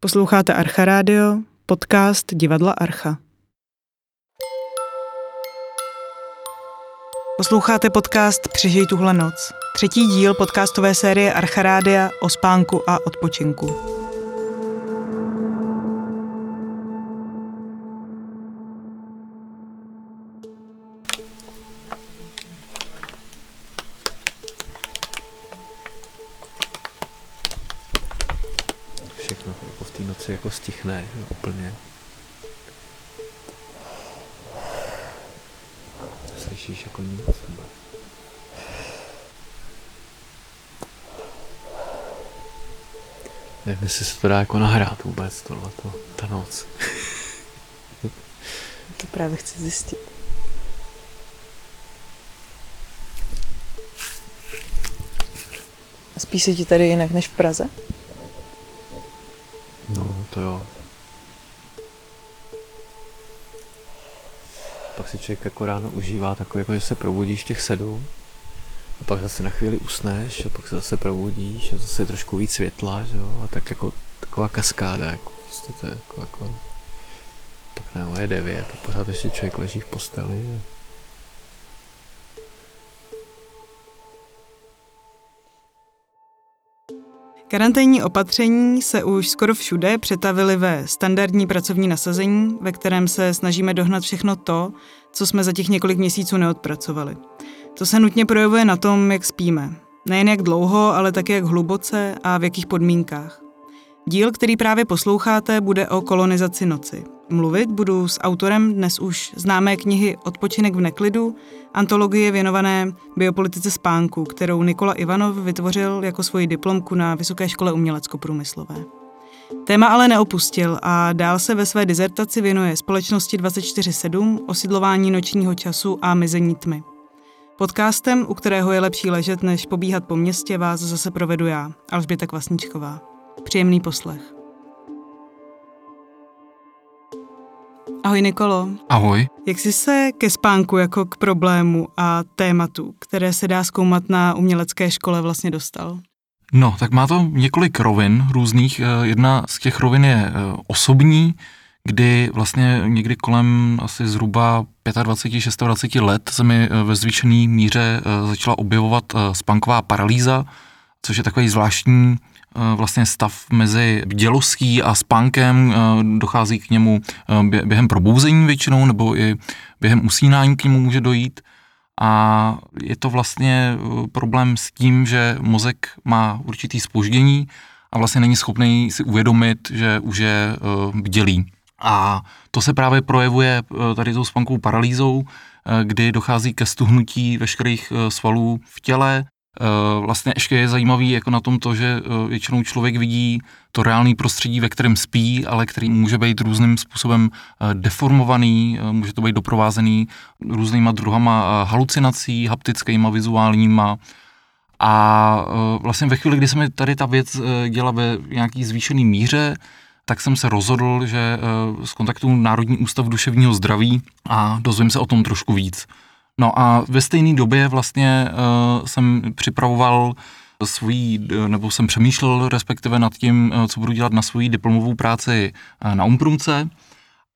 Posloucháte Archa Radio, podcast divadla Archa. Posloucháte podcast Přežij tuhle noc. Třetí díl podcastové série Archa Rádia o spánku a odpočinku. Se to dá jako nahrát vůbec tohleto, ta noc. to právě chci zjistit. A spíš se ti tady jinak než v Praze? No, to jo. Pak si člověk jako ráno užívá takový, jako že se probudíš těch sedm a pak zase na chvíli usneš a pak se zase probudíš a zase trošku víc světla, že jo, a tak jako taková kaskáda, jako prostě to je jako, jako pak ne, je devět a pořád ještě člověk leží v posteli. Karanténní opatření se už skoro všude přetavily ve standardní pracovní nasazení, ve kterém se snažíme dohnat všechno to, co jsme za těch několik měsíců neodpracovali. To se nutně projevuje na tom, jak spíme. Nejen jak dlouho, ale také jak hluboce a v jakých podmínkách. Díl, který právě posloucháte, bude o kolonizaci noci. Mluvit budu s autorem dnes už známé knihy Odpočinek v neklidu, antologie věnované biopolitice spánku, kterou Nikola Ivanov vytvořil jako svoji diplomku na Vysoké škole umělecko-průmyslové. Téma ale neopustil a dál se ve své dizertaci věnuje společnosti 24-7, osidlování nočního času a mizení tmy. Podcastem, u kterého je lepší ležet, než pobíhat po městě, vás zase provedu já, Alžběta Kvasničková. Příjemný poslech. Ahoj Nikolo. Ahoj. Jak jsi se ke spánku jako k problému a tématu, které se dá zkoumat na umělecké škole vlastně dostal? No, tak má to několik rovin různých. Eh, jedna z těch rovin je eh, osobní, kdy vlastně někdy kolem asi zhruba 25-26 let se mi eh, ve zvýšené míře začala objevovat spánková paralýza, což je takový zvláštní vlastně stav mezi bdělostí a spánkem, eh, dochází k němu eh, během probouzení většinou, nebo i během usínání k němu může dojít. A je to vlastně problém s tím, že mozek má určitý spoždění a vlastně není schopný si uvědomit, že už je bdělý. A to se právě projevuje tady tou spánkovou paralýzou, kdy dochází ke stuhnutí veškerých svalů v těle, Eh, vlastně ještě je zajímavý jako na tom to, že eh, většinou člověk vidí to reálné prostředí, ve kterém spí, ale který může být různým způsobem eh, deformovaný, může to být doprovázený různýma druhama halucinací, haptickýma, vizuálníma. A vlastně ve chvíli, kdy se mi tady ta věc děla ve nějaký zvýšený míře, tak jsem se rozhodl, že kontaktu Národní ústav duševního zdraví a dozvím se o tom trošku víc. No a ve stejné době vlastně uh, jsem připravoval svůj, nebo jsem přemýšlel respektive nad tím, uh, co budu dělat na svoji diplomovou práci na Umprumce.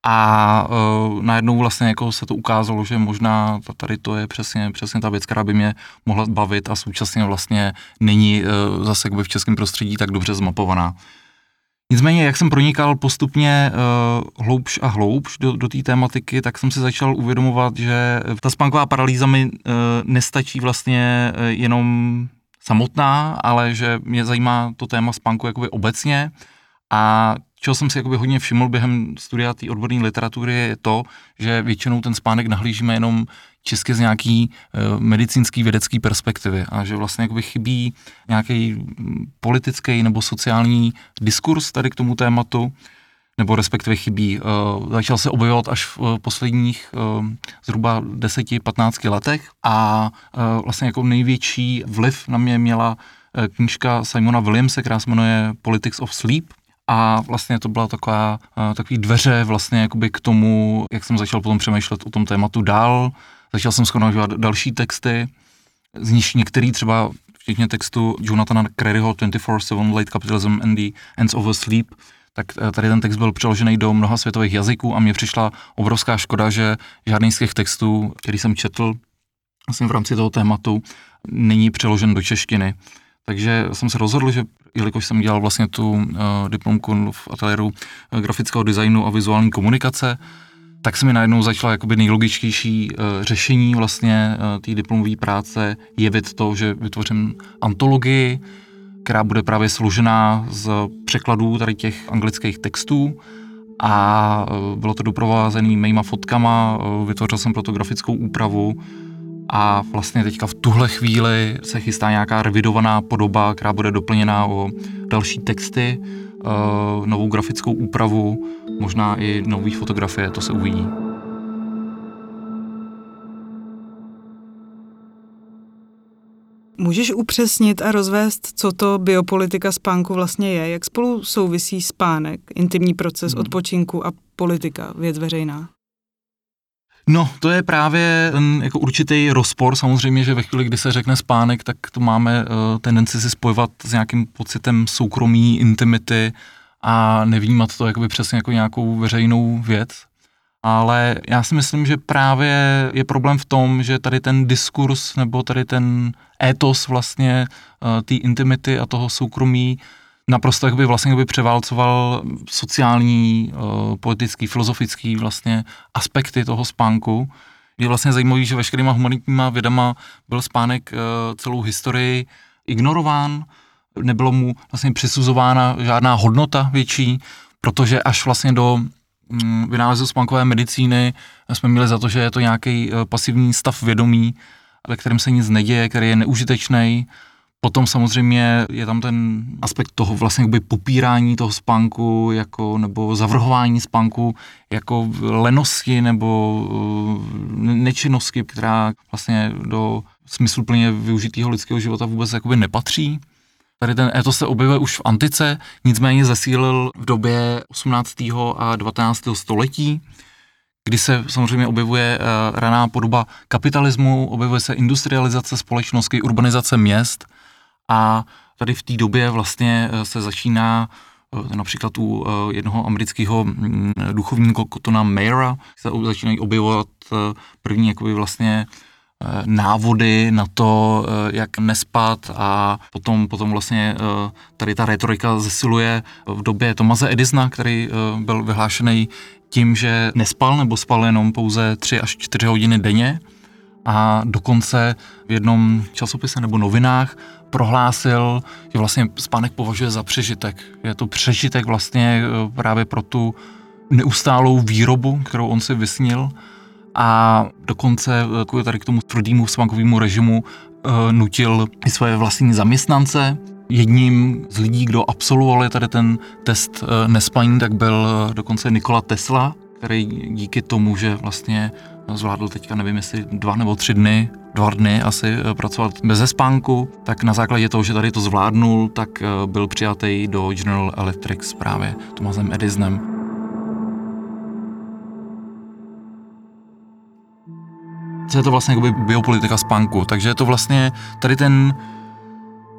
A uh, najednou vlastně jako se to ukázalo, že možná tady to je přesně, přesně ta věc, která by mě mohla bavit a současně vlastně není uh, zase v českém prostředí tak dobře zmapovaná. Nicméně, jak jsem pronikal postupně uh, hloubš a hloubš do, do té tématiky, tak jsem si začal uvědomovat, že ta spánková paralýza mi uh, nestačí vlastně uh, jenom samotná, ale že mě zajímá to téma spánku jakoby obecně. A čeho jsem si jakoby hodně všiml během studia té odborné literatury je to, že většinou ten spánek nahlížíme jenom čistě z nějaký uh, medicínský vědecký perspektivy a že vlastně jakoby chybí nějaký politický nebo sociální diskurs tady k tomu tématu, nebo respektive chybí. Uh, začal se objevovat až v uh, posledních uh, zhruba 10-15 letech a vlastně jako největší vliv na mě měla knížka Simona Williamse, která se jmenuje Politics of Sleep, a vlastně to byla taková, takový dveře vlastně jakoby k tomu, jak jsem začal potom přemýšlet o tom tématu dál, Začal jsem schromažďovat další texty, z nich některý třeba včetně textu Jonathana Creryho 24-7 Late Capitalism and the Ends of Sleep, tak eh, tady ten text byl přeložený do mnoha světových jazyků a mě přišla obrovská škoda, že žádný z těch textů, který jsem četl vlastně v rámci toho tématu, není přeložen do češtiny. Takže jsem se rozhodl, že jelikož jsem dělal vlastně tu uh, diplomku v ateliéru uh, grafického designu a vizuální komunikace, tak se mi najednou začala jakoby nejlogičtější uh, řešení vlastně uh, té diplomové práce jevit to, že vytvořím antologii, která bude právě složená z překladů tady těch anglických textů a bylo to doprovázené mýma fotkama, vytvořil jsem proto grafickou úpravu a vlastně teďka v tuhle chvíli se chystá nějaká revidovaná podoba, která bude doplněná o další texty, novou grafickou úpravu, možná i nové fotografie, to se uvidí. Můžeš upřesnit a rozvést, co to biopolitika spánku vlastně je? Jak spolu souvisí spánek, intimní proces hmm. odpočinku a politika, věc veřejná? No, to je právě jako určitý rozpor. Samozřejmě, že ve chvíli, kdy se řekne spánek, tak to máme uh, tendenci si spojovat s nějakým pocitem soukromí, intimity a nevnímat to jakoby přesně jako nějakou veřejnou věc ale já si myslím, že právě je problém v tom, že tady ten diskurs nebo tady ten étos vlastně uh, té intimity a toho soukromí naprosto jakoby vlastně jakoby převálcoval sociální, uh, politický, filozofický vlastně aspekty toho spánku. Je vlastně zajímavý, že veškerýma humanitníma vědama byl spánek uh, celou historii ignorován, nebylo mu vlastně přisuzována žádná hodnota větší, protože až vlastně do Mm, vynálezu spánkové medicíny jsme měli za to, že je to nějaký eh, pasivní stav vědomí, ve kterém se nic neděje, který je neužitečný. Potom samozřejmě je tam ten aspekt toho vlastně jakoby popírání toho spánku jako, nebo zavrhování spánku jako lenosti nebo eh, nečinnosti, která vlastně do smysluplně využitého lidského života vůbec jakoby nepatří. Tady ten etos se objevuje už v antice, nicméně zesílil v době 18. a 19. století, kdy se samozřejmě objevuje uh, raná podoba kapitalismu, objevuje se industrializace společnosti, urbanizace měst a tady v té době vlastně uh, se začíná uh, například u jednoho amerického um, duchovníka Cotona Mayera se začínají objevovat první jakoby vlastně Eh, návody na to, eh, jak nespat a potom, potom vlastně eh, tady ta retorika zesiluje v době Tomaze Edisona, který byl vyhlášený tím, že nespal nebo spal jenom pouze 3 až 4 hodiny denně a dokonce v jednom časopise nebo novinách prohlásil, že vlastně spánek považuje za přežitek. Je to přežitek vlastně právě pro tu neustálou výrobu, kterou on si vysnil a dokonce jako tady k tomu tvrdému svankovému režimu e, nutil i své vlastní zaměstnance. Jedním z lidí, kdo absolvovali tady ten test nespaní, tak byl dokonce Nikola Tesla, který díky tomu, že vlastně zvládl teďka, nevím jestli dva nebo tři dny, dva dny asi pracovat bez spánku, tak na základě toho, že tady to zvládnul, tak byl přijatý do General Electric právě Tomasem Edisonem. co je to vlastně jakoby biopolitika spánku. Takže je to vlastně tady ten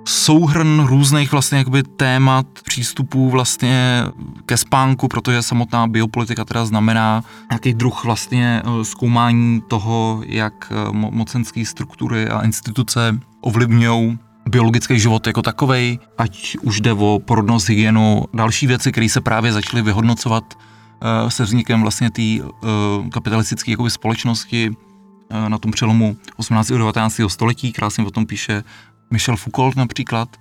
souhrn různých vlastně jakoby témat, přístupů vlastně ke spánku, protože samotná biopolitika teda znamená nějaký druh vlastně eh, zkoumání toho, jak eh, mocenské struktury a instituce ovlivňují biologický život jako takový, ať už jde o porodnost, hygienu, další věci, které se právě začaly vyhodnocovat uh, se vznikem vlastně té kapitalistické společnosti, Eh, na tom přelomu 18. a 19. století, krásně o tom píše Michel Foucault například.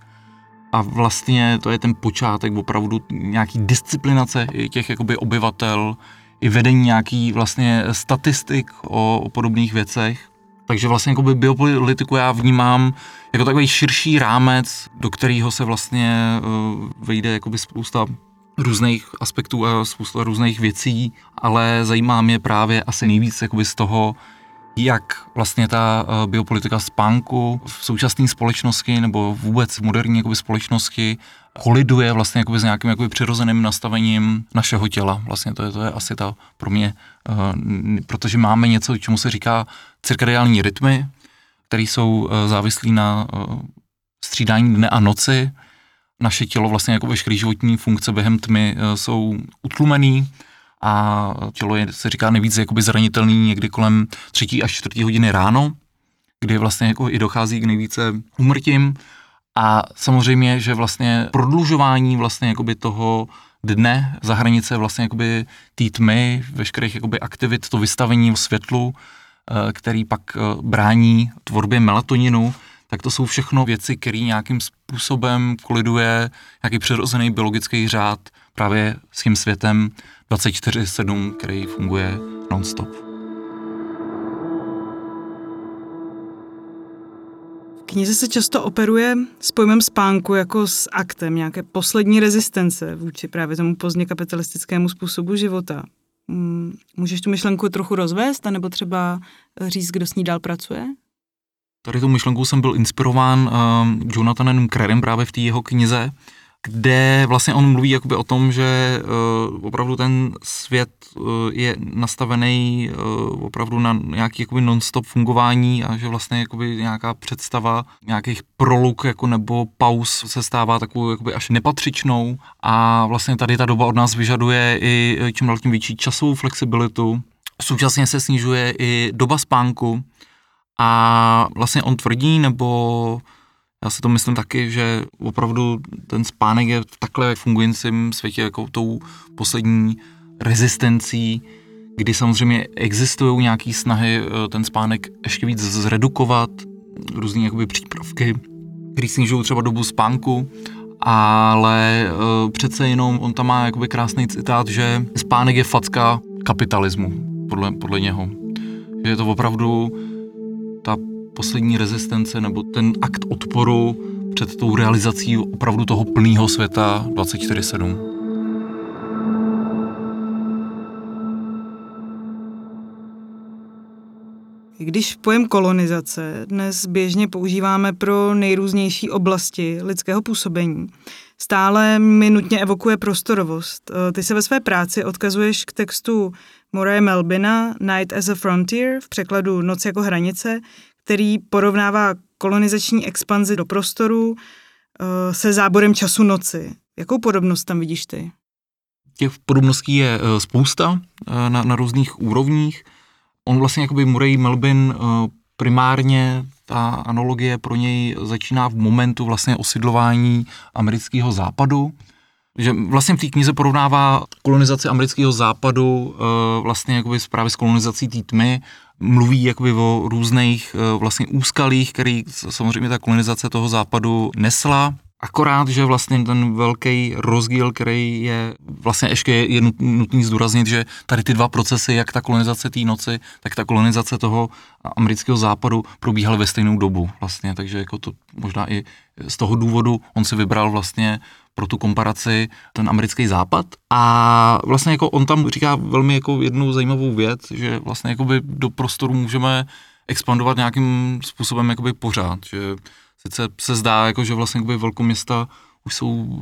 A vlastně to je ten počátek opravdu nějaký disciplinace těch jakoby obyvatel, i vedení nějaký vlastně statistik o, o podobných věcech. Takže vlastně jakoby biopolitiku já vnímám jako takový širší rámec, do kterého se vlastně uh, vejde jakoby spousta různých aspektů a spousta různých věcí, ale zajímá mě právě asi nejvíc jakoby z toho, jak vlastně ta eh, biopolitika spánku v současné společnosti nebo vůbec v moderní jakoby, společnosti koliduje vlastně jakoby s nějakým jakoby přirozeným nastavením našeho těla. Vlastně to je, to je asi ta pro mě, uh, protože máme něco, čemu se říká cirkadiální rytmy, které jsou uh, závislí na střídání dne a noci, naše tělo, vlastně jako veškeré životní funkce během tmy jsou utlumený a tělo je, se říká, nejvíc jakoby zranitelný někdy kolem třetí až čtvrtí hodiny ráno, kdy vlastně jako i dochází k nejvíce umrtím a samozřejmě, že vlastně prodlužování vlastně jakoby toho dne za hranice vlastně jakoby té tmy, veškerých jakoby aktivit, to vystavení v světlu, eh, který pak eh, brání tvorbě melatoninu, tak to jsou všechno věci, které nějakým způsobem koliduje nějaký přirozený biologický řád právě s tím světem 24-7, který funguje non-stop. V knize se často operuje s pojmem spánku jako s aktem nějaké poslední rezistence vůči právě tomu pozdně kapitalistickému způsobu života. Mm, můžeš tu myšlenku trochu rozvést, anebo třeba říct, kdo s ní dál pracuje? Tady tu myšlenkou jsem byl inspirován uh, Jonathanem Krerem právě v té jeho knize, kde vlastně on mluví jakoby o tom, že uh, opravdu ten svět uh, je nastavený uh, opravdu na nějaký jakoby non-stop fungování a že vlastně jakoby nějaká představa nějakých proluk jako nebo pauz se stává takovou jakoby až nepatřičnou a vlastně tady ta doba od nás vyžaduje i čím dál tím větší časovou flexibilitu. Současně se snižuje i doba spánku a vlastně on tvrdí, nebo já si to myslím taky, že opravdu ten spánek je v takhle fungujícím světě jako tou poslední rezistencí, kdy samozřejmě existují nějaké snahy eh, ten spánek ještě víc zredukovat, různé jakoby přípravky, které snižují třeba dobu spánku, ale uh, přece jenom on tam má jakoby krásný citát, že spánek je facka kapitalismu, podle, podle něho. Že je to opravdu ta poslední rezistence nebo ten akt odporu před tou realizací opravdu toho plného světa 24-7. Když pojem kolonizace dnes běžně používáme pro nejrůznější oblasti lidského působení, stále mi nutně evokuje prostorovost. Ty se ve své práci odkazuješ k textu Moraje Melbina Night as a Frontier v překladu Noc jako hranice, který porovnává kolonizační expanzi do prostoru eh, se záborem času noci. Jakou podobnost tam vidíš ty? Těch podobností je eh, spousta eh, na, na různých úrovních. On vlastně jakoby Murray Melvin primárně ta analogie pro něj začíná v momentu vlastně osidlování amerického západu, že vlastně v té knize porovnává kolonizaci amerického západu vlastně jakoby právě s kolonizací té tmy mluví jakoby o různých eh, vlastně úskalích, který samozřejmě ta kolonizace toho západu nesla, Akorát, že vlastně ten velký rozdíl, který je vlastně ještě je nutný zdůraznit, že tady ty dva procesy, jak ta kolonizace té noci, tak ta kolonizace toho amerického západu probíhaly ve stejnou dobu vlastně, takže jako to možná i z toho důvodu on si vybral vlastně pro tu komparaci ten americký západ. A vlastně jako on tam říká velmi jako jednu zajímavou věc, že vlastně jakoby do prostoru můžeme expandovat nějakým způsobem jakoby pořád, že sice se zdá, jako, že vlastně jakoby velkoměsta už jsou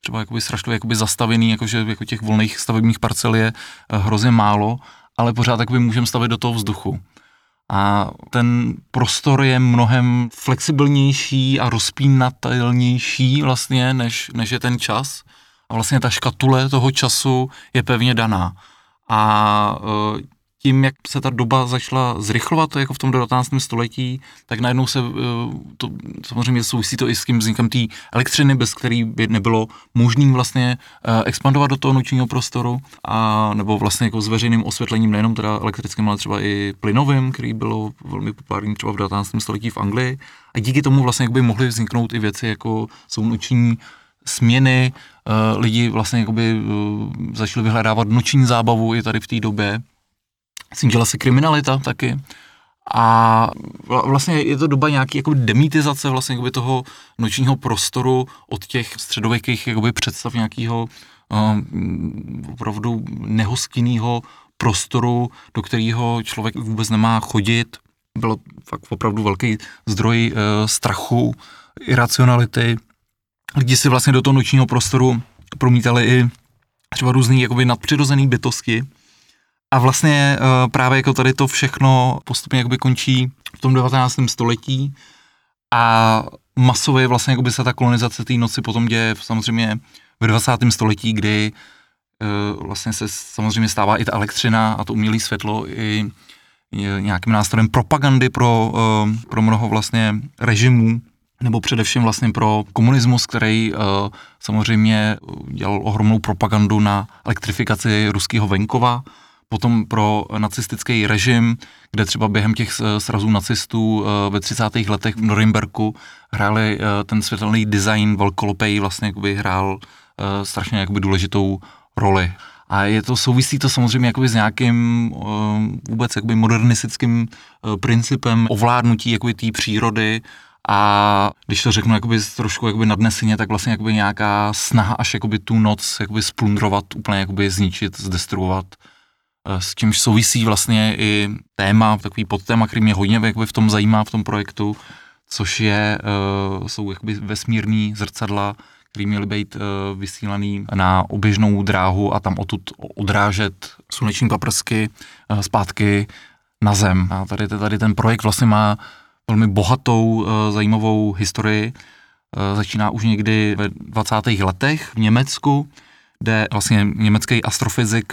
třeba jakoby strašně jakoby zastavený, jako, že jako těch volných stavebních parcel je eh, hrozně málo, ale pořád jakoby můžeme stavit do toho vzduchu. A ten prostor je mnohem flexibilnější a rozpínatelnější vlastně, než, než je ten čas. A vlastně ta škatule toho času je pevně daná. A e, tím, jak se ta doba začala zrychlovat, jako v tom 19. století, tak najednou se, eh, to samozřejmě souvisí to i s tím vznikem té elektřiny, bez který by nebylo možné vlastně eh, expandovat do toho nočního prostoru, a, nebo vlastně jako s veřejným osvětlením, nejenom teda elektrickým, ale třeba i plynovým, který bylo velmi populární třeba v 19. století v Anglii. A díky tomu vlastně by mohly vzniknout i věci, jako jsou noční směny, eh, lidi vlastně jakoby začali vyhledávat noční zábavu i tady v té době, snížila se kriminalita taky. A vlastně je to doba nějaký jako demitizace vlastně jakoby toho nočního prostoru od těch středověkých jakoby představ nějakého um, opravdu nehostinného prostoru, do kterého člověk vůbec nemá chodit. Bylo fakt opravdu velký zdroj uh, strachu, iracionality. Lidi si vlastně do toho nočního prostoru promítali i třeba různý jakoby nadpřirozený bytosti, a vlastně uh, právě jako tady to všechno postupně jakoby končí v tom 19. století a masově vlastně jakoby se ta kolonizace té noci potom děje samozřejmě ve 20. století, kdy uh, vlastně se samozřejmě stává i ta elektřina a to umělé světlo i nějakým nástrojem propagandy pro, uh, pro mnoho vlastně režimů, nebo především vlastně pro komunismus, který samozřejmě dělal ohromnou propagandu na elektrifikaci ruského venkova, potom pro nacistický režim, kde třeba během těch srazů nacistů ve 30. letech v Norimberku hráli ten světelný design velkolopej vlastně jakoby hrál strašně jakoby důležitou roli. A je to, souvisí to samozřejmě jakoby s nějakým vůbec jakoby modernistickým principem ovládnutí jakoby té přírody a když to řeknu jakoby trošku jakoby nadneseně, tak vlastně jakoby nějaká snaha až jakoby tu noc jakoby splundrovat, úplně jakoby zničit, zdestruovat Eh, s čímž souvisí vlastně i téma, takový podtéma, který mě hodně jakoby v tom zajímá v tom projektu, což je, uh, jsou jakoby vesmírný zrcadla, které měly být uh, vysílaný na oběžnou dráhu a tam odtud odrážet sluneční paprsky uh, zpátky na Zem. A tady, tady ten projekt vlastně má velmi bohatou, zajímavou historii. Začíná už někdy ve 20. letech v Německu, kde vlastně německý astrofyzik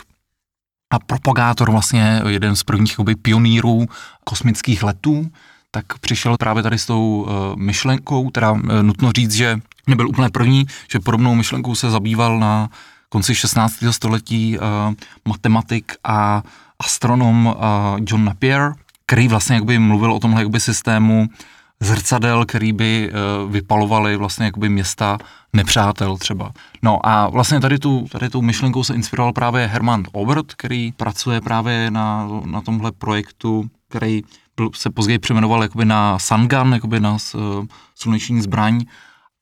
a propagátor, vlastně jeden z prvních jakoby, pionýrů kosmických letů, tak přišel právě tady s tou uh, myšlenkou, teda uh, nutno říct, že nebyl úplně první, že podobnou myšlenkou se zabýval na konci 16. století uh, matematik a astronom John Napier, který vlastně jakby mluvil o tomhle jakby systému zrcadel, který by uh, vypalovaly vlastně jakoby města nepřátel třeba. No a vlastně tady tu, tady tu myšlenkou se inspiroval právě Hermann Obert, který pracuje právě na, na tomhle projektu, který se později přejmenoval jakoby na Sungun, jakoby na uh, sluneční zbraň,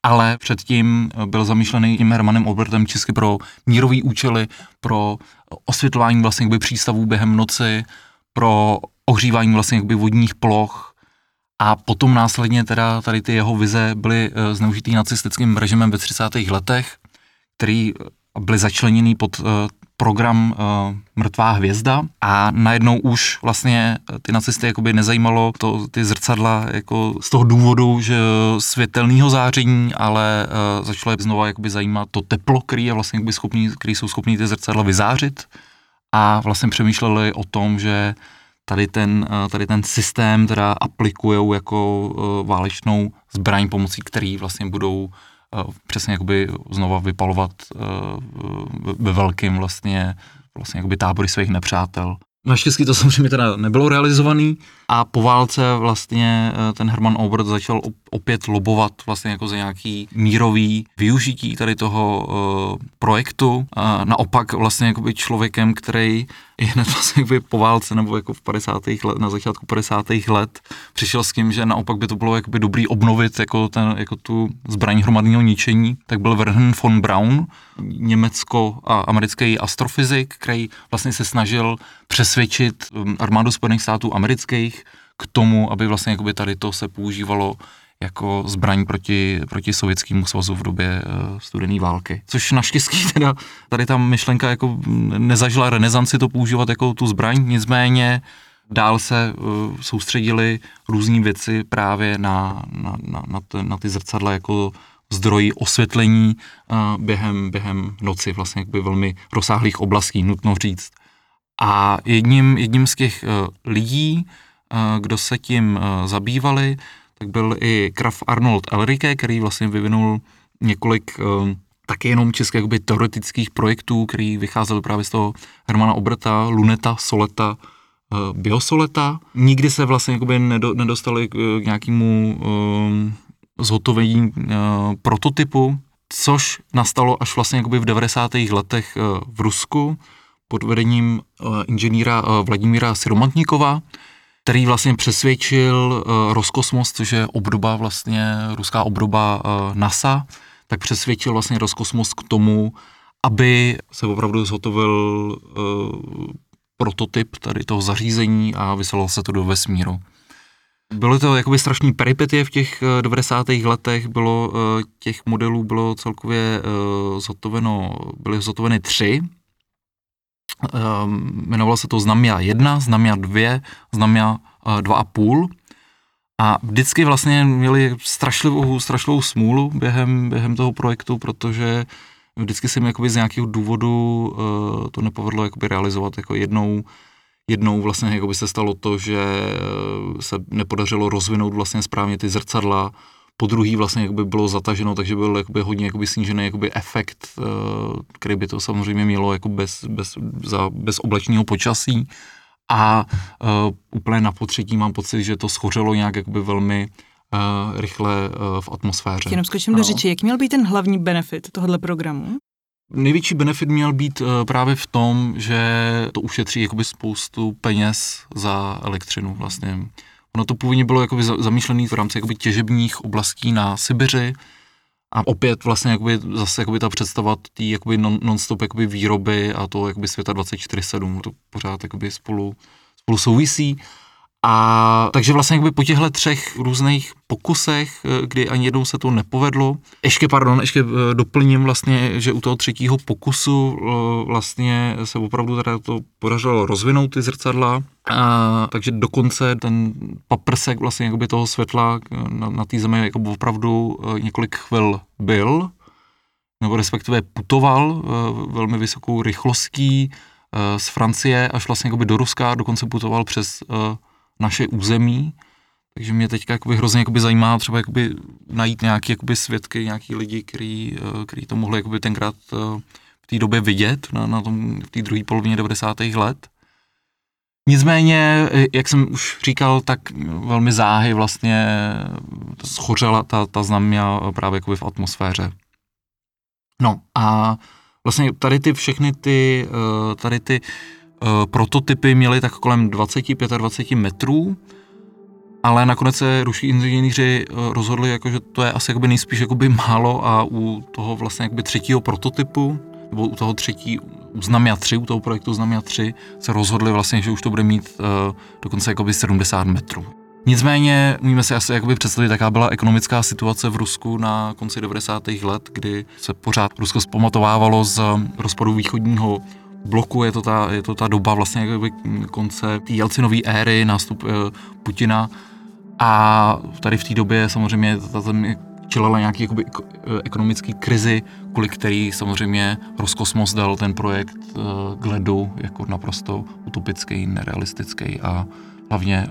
ale předtím byl zamýšlený tím Hermanem Obertem česky pro mírový účely, pro osvětlování vlastně jakoby přístavů během noci, pro ohřívání vlastně jakoby vodních ploch, a potom následně teda tady ty jeho vize byly uh, zneužitý nacistickým režimem ve 30. letech, který byly začleněný pod uh, program Mrtvá hvězda a najednou už vlastně ty nacisty jakoby nezajímalo to, ty zrcadla jako z toho důvodu, že světelného záření, ale začalo je znova jakoby zajímat to teplo, který je vlastně jakoby schopný, který jsou schopní ty zrcadla vyzářit a vlastně přemýšleli o tom, že tady ten, eh, tady ten systém teda aplikují jako eh, válečnou zbraň, pomocí který vlastně budou eh, přesně jakoby znova vypalovat ve velkým vlastně, vlastně jakoby tábory svých nepřátel. Naštěstí to samozřejmě teda nebylo realizovaný a po válce vlastně eh, ten Herman Obert začal opět lobovat vlastně jako za nějaký mírový využití tady toho uh, projektu. A naopak vlastně jakoby člověkem, který je hned vlastně jakoby po válce nebo jako v 50. let, na začátku 50. let přišel s tím, že naopak by to bylo jakoby dobrý obnovit jako, ten, jako tu zbraň hromadného ničení, tak byl Werner von Braun, německo-americký astrofyzik, který vlastně se snažil přesvědčit um, armádu Spojených států amerických k tomu, aby vlastně jakoby tady to se používalo jako zbraň proti, proti sovětskému svazu v době uh, studené války. Což naštěstí teda tady ta myšlenka jako nezažila renesanci to používat jako tu zbraň, nicméně dál se uh, soustředili různé věci právě na, na, na, na, ty, na ty zrcadla jako zdroj osvětlení uh, během, během noci, vlastně jakby velmi rozsáhlých oblastí, nutno říct. A jedním, jedním z těch uh, lidí, kdo se tím uh, zabývali, tak byl i Graf Arnold Elrike, který vlastně vyvinul několik uh, taky jenom českých jakoby, teoretických projektů, který vycházel právě z toho Hermana Oberta, Luneta, Soleta, uh, Biosoleta. Nikdy se vlastně jakoby nedo, nedostali k, nějakému zhotovení prototypu, což nastalo až vlastně jakoby v 90. letech v Rusku pod vedením inženýra Vladimíra Siromantníkova, který vlastně přesvědčil uh, Roskosmos, což je obdoba vlastně, ruská obdoba uh, NASA, tak přesvědčil vlastně Roskosmos k tomu, aby se opravdu zhotovil uh, prototyp tady toho zařízení a vyslalo se to do vesmíru. Bylo to jakoby strašný peripetie v těch 90. Eh, letech, bylo eh, těch modelů bylo celkově eh, zhotoveno, byly zhotoveny tři. Jmenovalo se to Znamia 1, Znamia 2, Znamia 2,5 A vždycky vlastně měli strašlivou, strašlivou smůlu během, během toho projektu, protože vždycky se mi jakoby z nějakého důvodu uh, to nepovedlo jakoby realizovat jako jednou jednou vlastně jakoby se stalo to, že se nepodařilo rozvinout vlastně správně ty zrcadla, po druhý vlastně jakoby bylo zataženo, takže byl jakoby hodně jakoby snížený jakoby efekt, uh, který by to samozřejmě mělo jako bez, bez, za, bez oblečního počasí a uh, úplně na potřetí mám pocit, že to schořelo nějak jakoby velmi uh, rychle uh, v atmosféře. Jenom skočím do řeči, jak měl být ten hlavní benefit tohohle programu? Největší benefit měl být uh, právě v tom, že to ušetří jakoby spoustu peněz za elektřinu vlastně. Ono to původně bylo jakoby zamýšlené v rámci jakoby těžebních oblastí na Sibiři, a opět vlastně jakoby, zase jakoby ta představa té jakoby non, non-stop jakoby výroby a to jakoby světa 24-7, to pořád jakoby spolu, spolu souvisí. A takže vlastně jakoby po těchto třech různých pokusech, eh, kdy ani jednou se to nepovedlo, ještě pardon, ještě eh, doplním vlastně, že u toho třetího pokusu eh, vlastně se opravdu teda to podařilo rozvinout ty zrcadla, a, takže dokonce ten paprsek vlastně jakoby toho světla na, na té zemi jako opravdu několik chvil byl, nebo respektive putoval velmi vysokou rychlostí z Francie až vlastně do Ruska, dokonce putoval přes naše území, takže mě teďka jakoby hrozně jakoby zajímá třeba jakoby najít nějaký jakoby svědky, nějaký lidi, který, eh, to mohli jakoby tenkrát eh, v té době vidět, na, na tom, v té druhé polovině 90. let. Nicméně, eh, jak jsem už říkal, tak velmi záhy vlastně schořela ta, ta znamia právě jakoby v atmosféře. No a vlastně tady ty všechny ty, tady ty Eh, prototypy měly tak kolem 20-25 metrů, ale nakonec se ruští inženýři eh, rozhodli, jako, že to je asi jakoby nejspíš jakoby málo a u toho vlastně jakoby třetího prototypu, nebo u toho třetí, u Znamia 3, u toho projektu Znamia 3, se rozhodli vlastně, že už to bude mít uh, dokonce jakoby 70 metrů. Nicméně umíme si asi jakoby představit, jaká byla ekonomická situace v Rusku na konci 90. let, kdy se pořád Rusko zpamatovávalo z rozpadu východního bloku, je to ta, je to ta doba vlastně jakoby konce té Jelcinové éry, nástup uh, Putina a tady v té době samozřejmě ta země čelila nějaký jakoby, eh, ekonomický krizi, kvůli který samozřejmě Roskosmos dal ten projekt uh, k ledu jako naprosto utopický, nerealistický a hlavně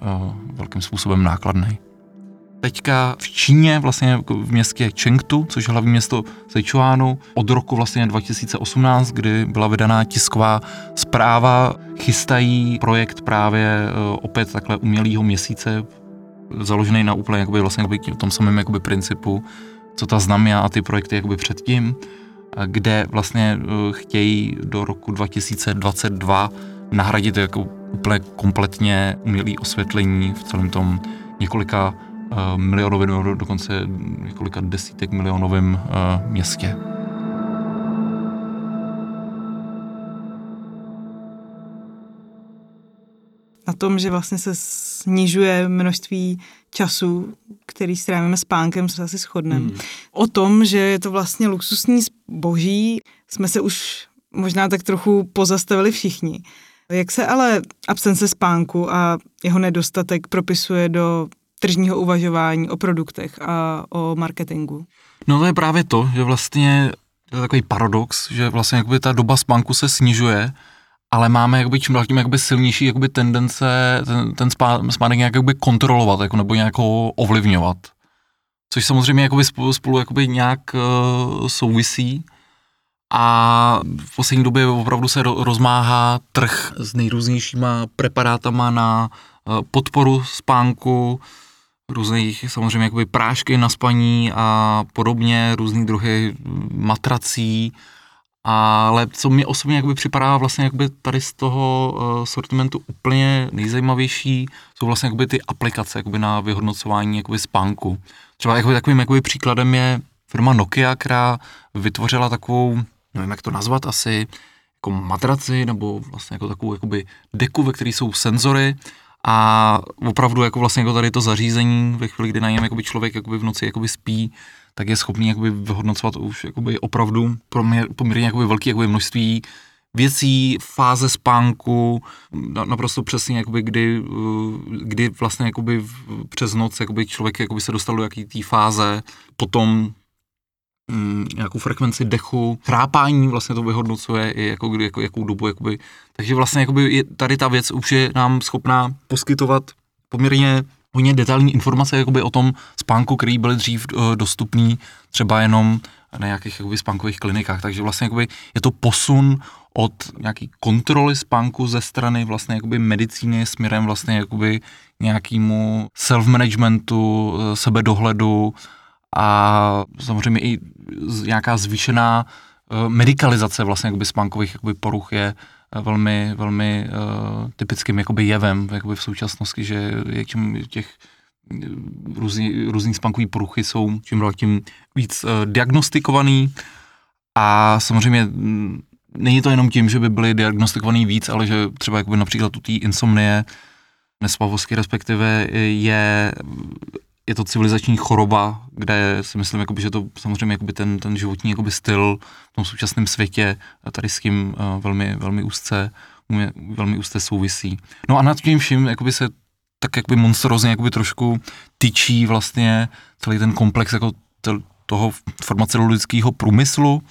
velkým způsobem nákladný. Teďka v Číně, vlastně v městě Chengdu, což je hlavní město Sichuanu, od roku vlastně 2018, kdy byla vydaná tisková zpráva, chystají projekt právě e, opět takhle umělého měsíce, založený na úplně jakoby, vlastně jakoby tom samém jakoby principu, co ta znamia a ty projekty jakoby předtím, kde vlastně e, chtějí do roku 2022 nahradit jako úplně kompletně umělé osvětlení v celém tom několika Eh, milionovým, nebo dokonce několika desítek milionovým eh, městě. Na tom, že vlastně se snižuje množství času, který strávíme spánkem, se asi shodneme. Hmm. O tom, že je to vlastně luxusní zboží, jsme se už možná tak trochu pozastavili všichni. Jak se ale absence spánku a jeho nedostatek propisuje do tržního uvažování o produktech a o marketingu. No to je právě to, že vlastně to je takový paradox, že vlastně jakoby ta doba spánku se snižuje, ale máme jakoby čím dál tím jakoby silnější jakoby tendence ten, ten spánek nějak jakoby kontrolovat jako, nebo nějak ovlivňovat. Což samozřejmě jakoby spolu, spolu jakoby nějak uh, souvisí. A v poslední době opravdu se rozmáhá trh s nejrůznějšíma preparátama na uh, podporu spánku, různých samozřejmě jakoby prášky na spaní a podobně, různý druhy matrací, ale co mi osobně jakoby připadá vlastně jakoby tady z toho uh, sortimentu úplně nejzajímavější, jsou vlastně jakoby ty aplikace jakoby na vyhodnocování jakoby spánku. Třeba jakoby takovým jakoby příkladem je firma Nokia, která vytvořila takovou, nevím jak to nazvat asi, jako matraci nebo vlastně jako takovou jakoby deku, ve které jsou senzory a opravdu jako vlastně jako tady to zařízení, ve chvíli, kdy na něm jakoby člověk jakoby v noci jakoby spí, tak je schopný jakoby vyhodnocovat už jakoby opravdu poměr, poměrně jakoby velké jakoby množství věcí, fáze spánku, naprosto přesně, jakoby, kdy, kdy vlastně jakoby přes noc jakoby člověk jakoby se dostal do jaký té fáze, potom mm, nějakou frekvenci dechu, chrápání vlastně to vyhodnocuje i jako, jako jakou dobu, jakoby. takže vlastně jakoby je, tady ta věc už je nám schopná poskytovat poměrně hodně detailní informace jakoby o tom spánku, který byly dřív uh, dostupný třeba jenom na nějakých jakoby, spánkových klinikách, takže vlastně jakoby, je to posun od nějaký kontroly spánku ze strany vlastně jakoby medicíny směrem vlastně jakoby nějakému self-managementu, eh, sebedohledu a samozřejmě i nějaká zvýšená eh, medicalizace vlastně jakoby spánkových jakoby poruch je eh, velmi, velmi uh, typickým jakoby jevem jakoby v současnosti, že je tím těch různý, různý spánkový poruchy jsou čím dál tím víc uh, diagnostikovaný. A samozřejmě mm, není to jenom tím, že by byly diagnostikovaný víc, ale že třeba jakoby například u té insomnie, nespavosti respektive je, je to civilizační choroba, kde si myslím, jakoby, že to samozřejmě jakoby ten, ten životní jakoby styl v tom současném světě tady s tím uh, velmi, velmi úzce, velmi úzce souvisí. No a nad tím vším jakoby se tak jakoby monstrozně jakoby trošku tyčí vlastně celý ten komplex jako toho farmaceutického průmyslu,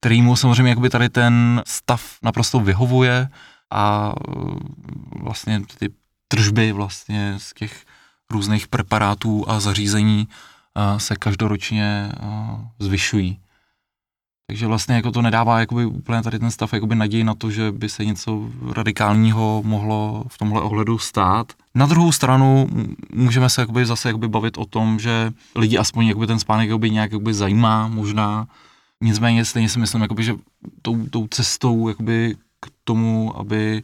kterýmu samozřejmě jakoby tady ten stav naprosto vyhovuje a e, vlastně ty tržby vlastně z těch různých preparátů a zařízení se každoročně zvyšují. Takže vlastně jako to nedává jakoby úplně tady ten stav jakoby naději na to, že by se něco radikálního mohlo v tomhle ohledu stát. Na druhou stranu můžeme se jakoby zase jakoby bavit o tom, že lidi aspoň jakoby ten spánek jakoby nějak jakoby zajímá možná, Nicméně stejně si myslím, jakoby, že tou, tou cestou jakoby k tomu, aby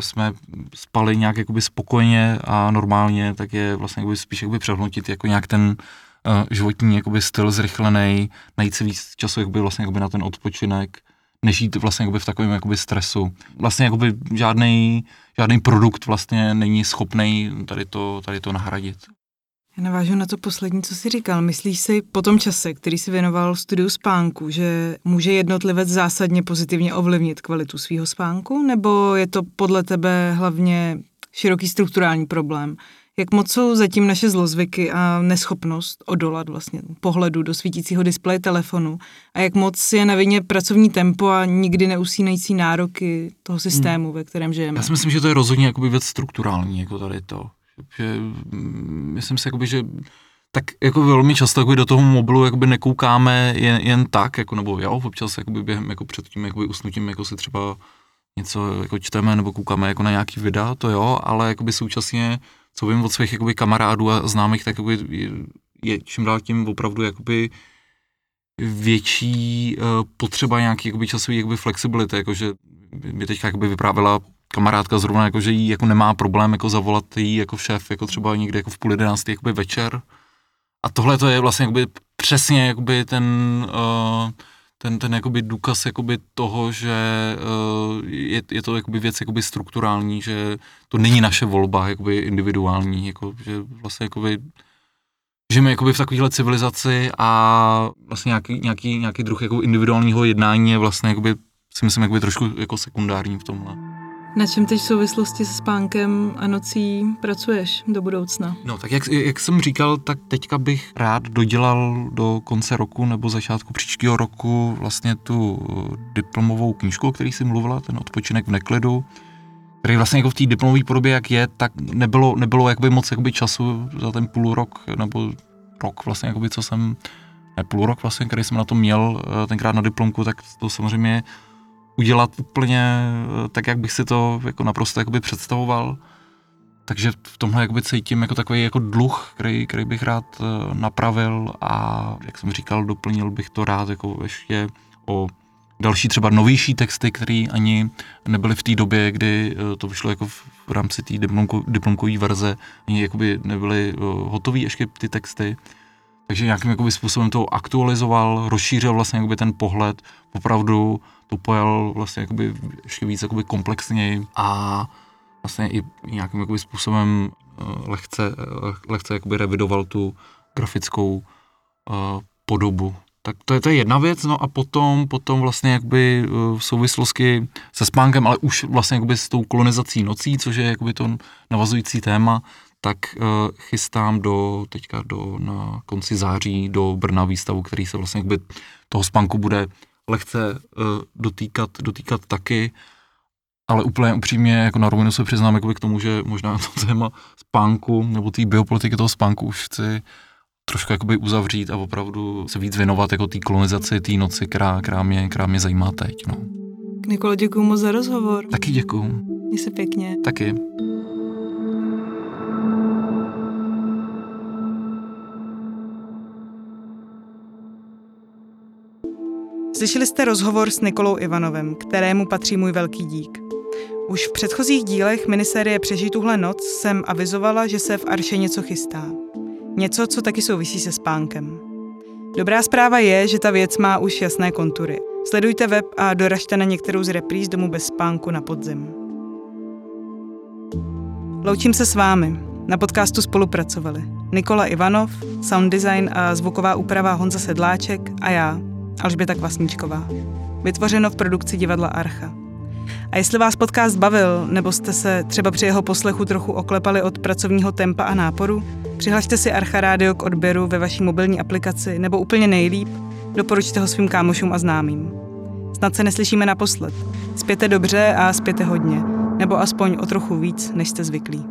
jsme spali nějak jakoby spokojeně a normálně, tak je vlastně jakoby spíš jakoby přehnutit jako nějak ten uh, životní jakoby styl zrychlený, najít si víc času jakoby vlastně jakoby na ten odpočinek, než jít vlastně jakoby v takovém jakoby stresu. Vlastně jakoby žádný, žádný produkt vlastně není schopný tady to, tady to nahradit. Já navážu na to poslední, co jsi říkal. Myslíš si po tom čase, který si věnoval studiu spánku, že může jednotlivec zásadně pozitivně ovlivnit kvalitu svého spánku, nebo je to podle tebe hlavně široký strukturální problém? Jak moc jsou zatím naše zlozvyky a neschopnost odolat vlastně pohledu do svítícího displeje telefonu a jak moc je na vině pracovní tempo a nikdy neusínající nároky toho systému, hmm. ve kterém žijeme? Já si myslím, že to je rozhodně jakoby věc strukturální, jako tady to že mm, myslím si, jakoby, že tak jako velmi často jakoby do toho mobilu jakoby nekoukáme jen, jen tak, jako, nebo jo, občas jakoby během jako před tím jakoby usnutím jako si třeba něco jako čteme nebo koukáme jako na nějaký videa, to jo, ale jakoby současně, co vím od svých jakoby kamarádů a známých, tak jakoby je, je čím dál tím opravdu jakoby větší uh, potřeba nějaký jakoby časový jakoby flexibility, jakože mi teďka jakoby vyprávěla kamarádka zrovna, jako, že jí jako nemá problém jako zavolat jí jako šéf, jako třeba někde jako v půl jedenáctý jakoby večer. A tohle to je vlastně jakoby přesně jakoby ten, uh, ten, ten jakoby důkaz jakoby toho, že uh, je, je, to jakoby věc jakoby strukturální, že to není naše volba jakoby individuální, jako, že vlastně jakoby žijeme jakoby v takovéhle civilizaci a vlastně nějaký, nějaký, nějaký druh jako individuálního jednání je vlastně jakoby, si myslím jakoby trošku jako sekundární v tomhle. Na čem teď v souvislosti se spánkem a nocí pracuješ do budoucna? No tak jak, jak jsem říkal, tak teďka bych rád dodělal do konce roku nebo začátku příštího roku vlastně tu eh, diplomovou knížku, o který jsi mluvila, ten odpočinek v neklidu, který vlastně jako v té diplomové podobě, jak je, tak nebylo, nebylo jakoby moc jakoby času za ten půl rok, nebo rok vlastně, jakoby, co jsem, ne půl rok vlastně, který jsem na to měl eh, tenkrát na diplomku, tak to samozřejmě udělat úplně eh, tak, jak bych si to jako naprosto jakoby představoval. Takže v tomhle jakoby cítím jako takový jako dluh, který, který bych rád eh, napravil a jak jsem říkal, doplnil bych to rád jako ještě o další třeba novější texty, které ani nebyly v té době, kdy eh, to vyšlo jako v rámci té diplomko, diplomkové verze, ani jakoby nebyly hotové ještě ty texty. Takže nějakým jakoby způsobem to aktualizoval, rozšířil vlastně jakoby ten pohled, opravdu to pojal vlastně jakoby ještě víc jakoby komplexněji a vlastně i nějakým jakoby způsobem uh, lehce, uh, lehce jakoby revidoval tu grafickou uh, podobu. Tak to je, to je jedna věc, no a potom, potom vlastně jakby v souvislosti se spánkem, ale už vlastně jakby s tou kolonizací nocí, což je jakoby to navazující téma, tak uh, chystám do, teďka do, na konci září do Brna výstavu, který se vlastně jakby toho spánku bude lehce uh, dotýkat, dotýkat taky, ale úplně upřímně jako na rovinu se přiznám jakoby k tomu, že možná to téma spánku nebo té biopolitiky toho spánku už chci trošku jakoby uzavřít a opravdu se víc věnovat jako té kolonizaci, té noci, která, která, mě, která mě zajímá teď. No. Nikolo, děkuji moc za rozhovor. Taky děkuji. Měj se pěkně. Taky. Slyšeli jste rozhovor s Nikolou Ivanovem, kterému patří můj velký dík. Už v předchozích dílech minisérie Přežij tuhle noc jsem avizovala, že se v Arše něco chystá. Něco, co taky souvisí se spánkem. Dobrá zpráva je, že ta věc má už jasné kontury. Sledujte web a doražte na některou z repríz Domu bez spánku na podzim. Loučím se s vámi. Na podcastu spolupracovali Nikola Ivanov, sound design a zvuková úprava Honza Sedláček a já, Alžběta Kvasníčková. Vytvořeno v produkci divadla Archa. A jestli vás podcast bavil, nebo jste se třeba při jeho poslechu trochu oklepali od pracovního tempa a náporu, přihlašte si Archa Radio k odběru ve vaší mobilní aplikaci, nebo úplně nejlíp, doporučte ho svým kámošům a známým. Snad se neslyšíme naposled. Spěte dobře a spěte hodně, nebo aspoň o trochu víc, než jste zvyklí.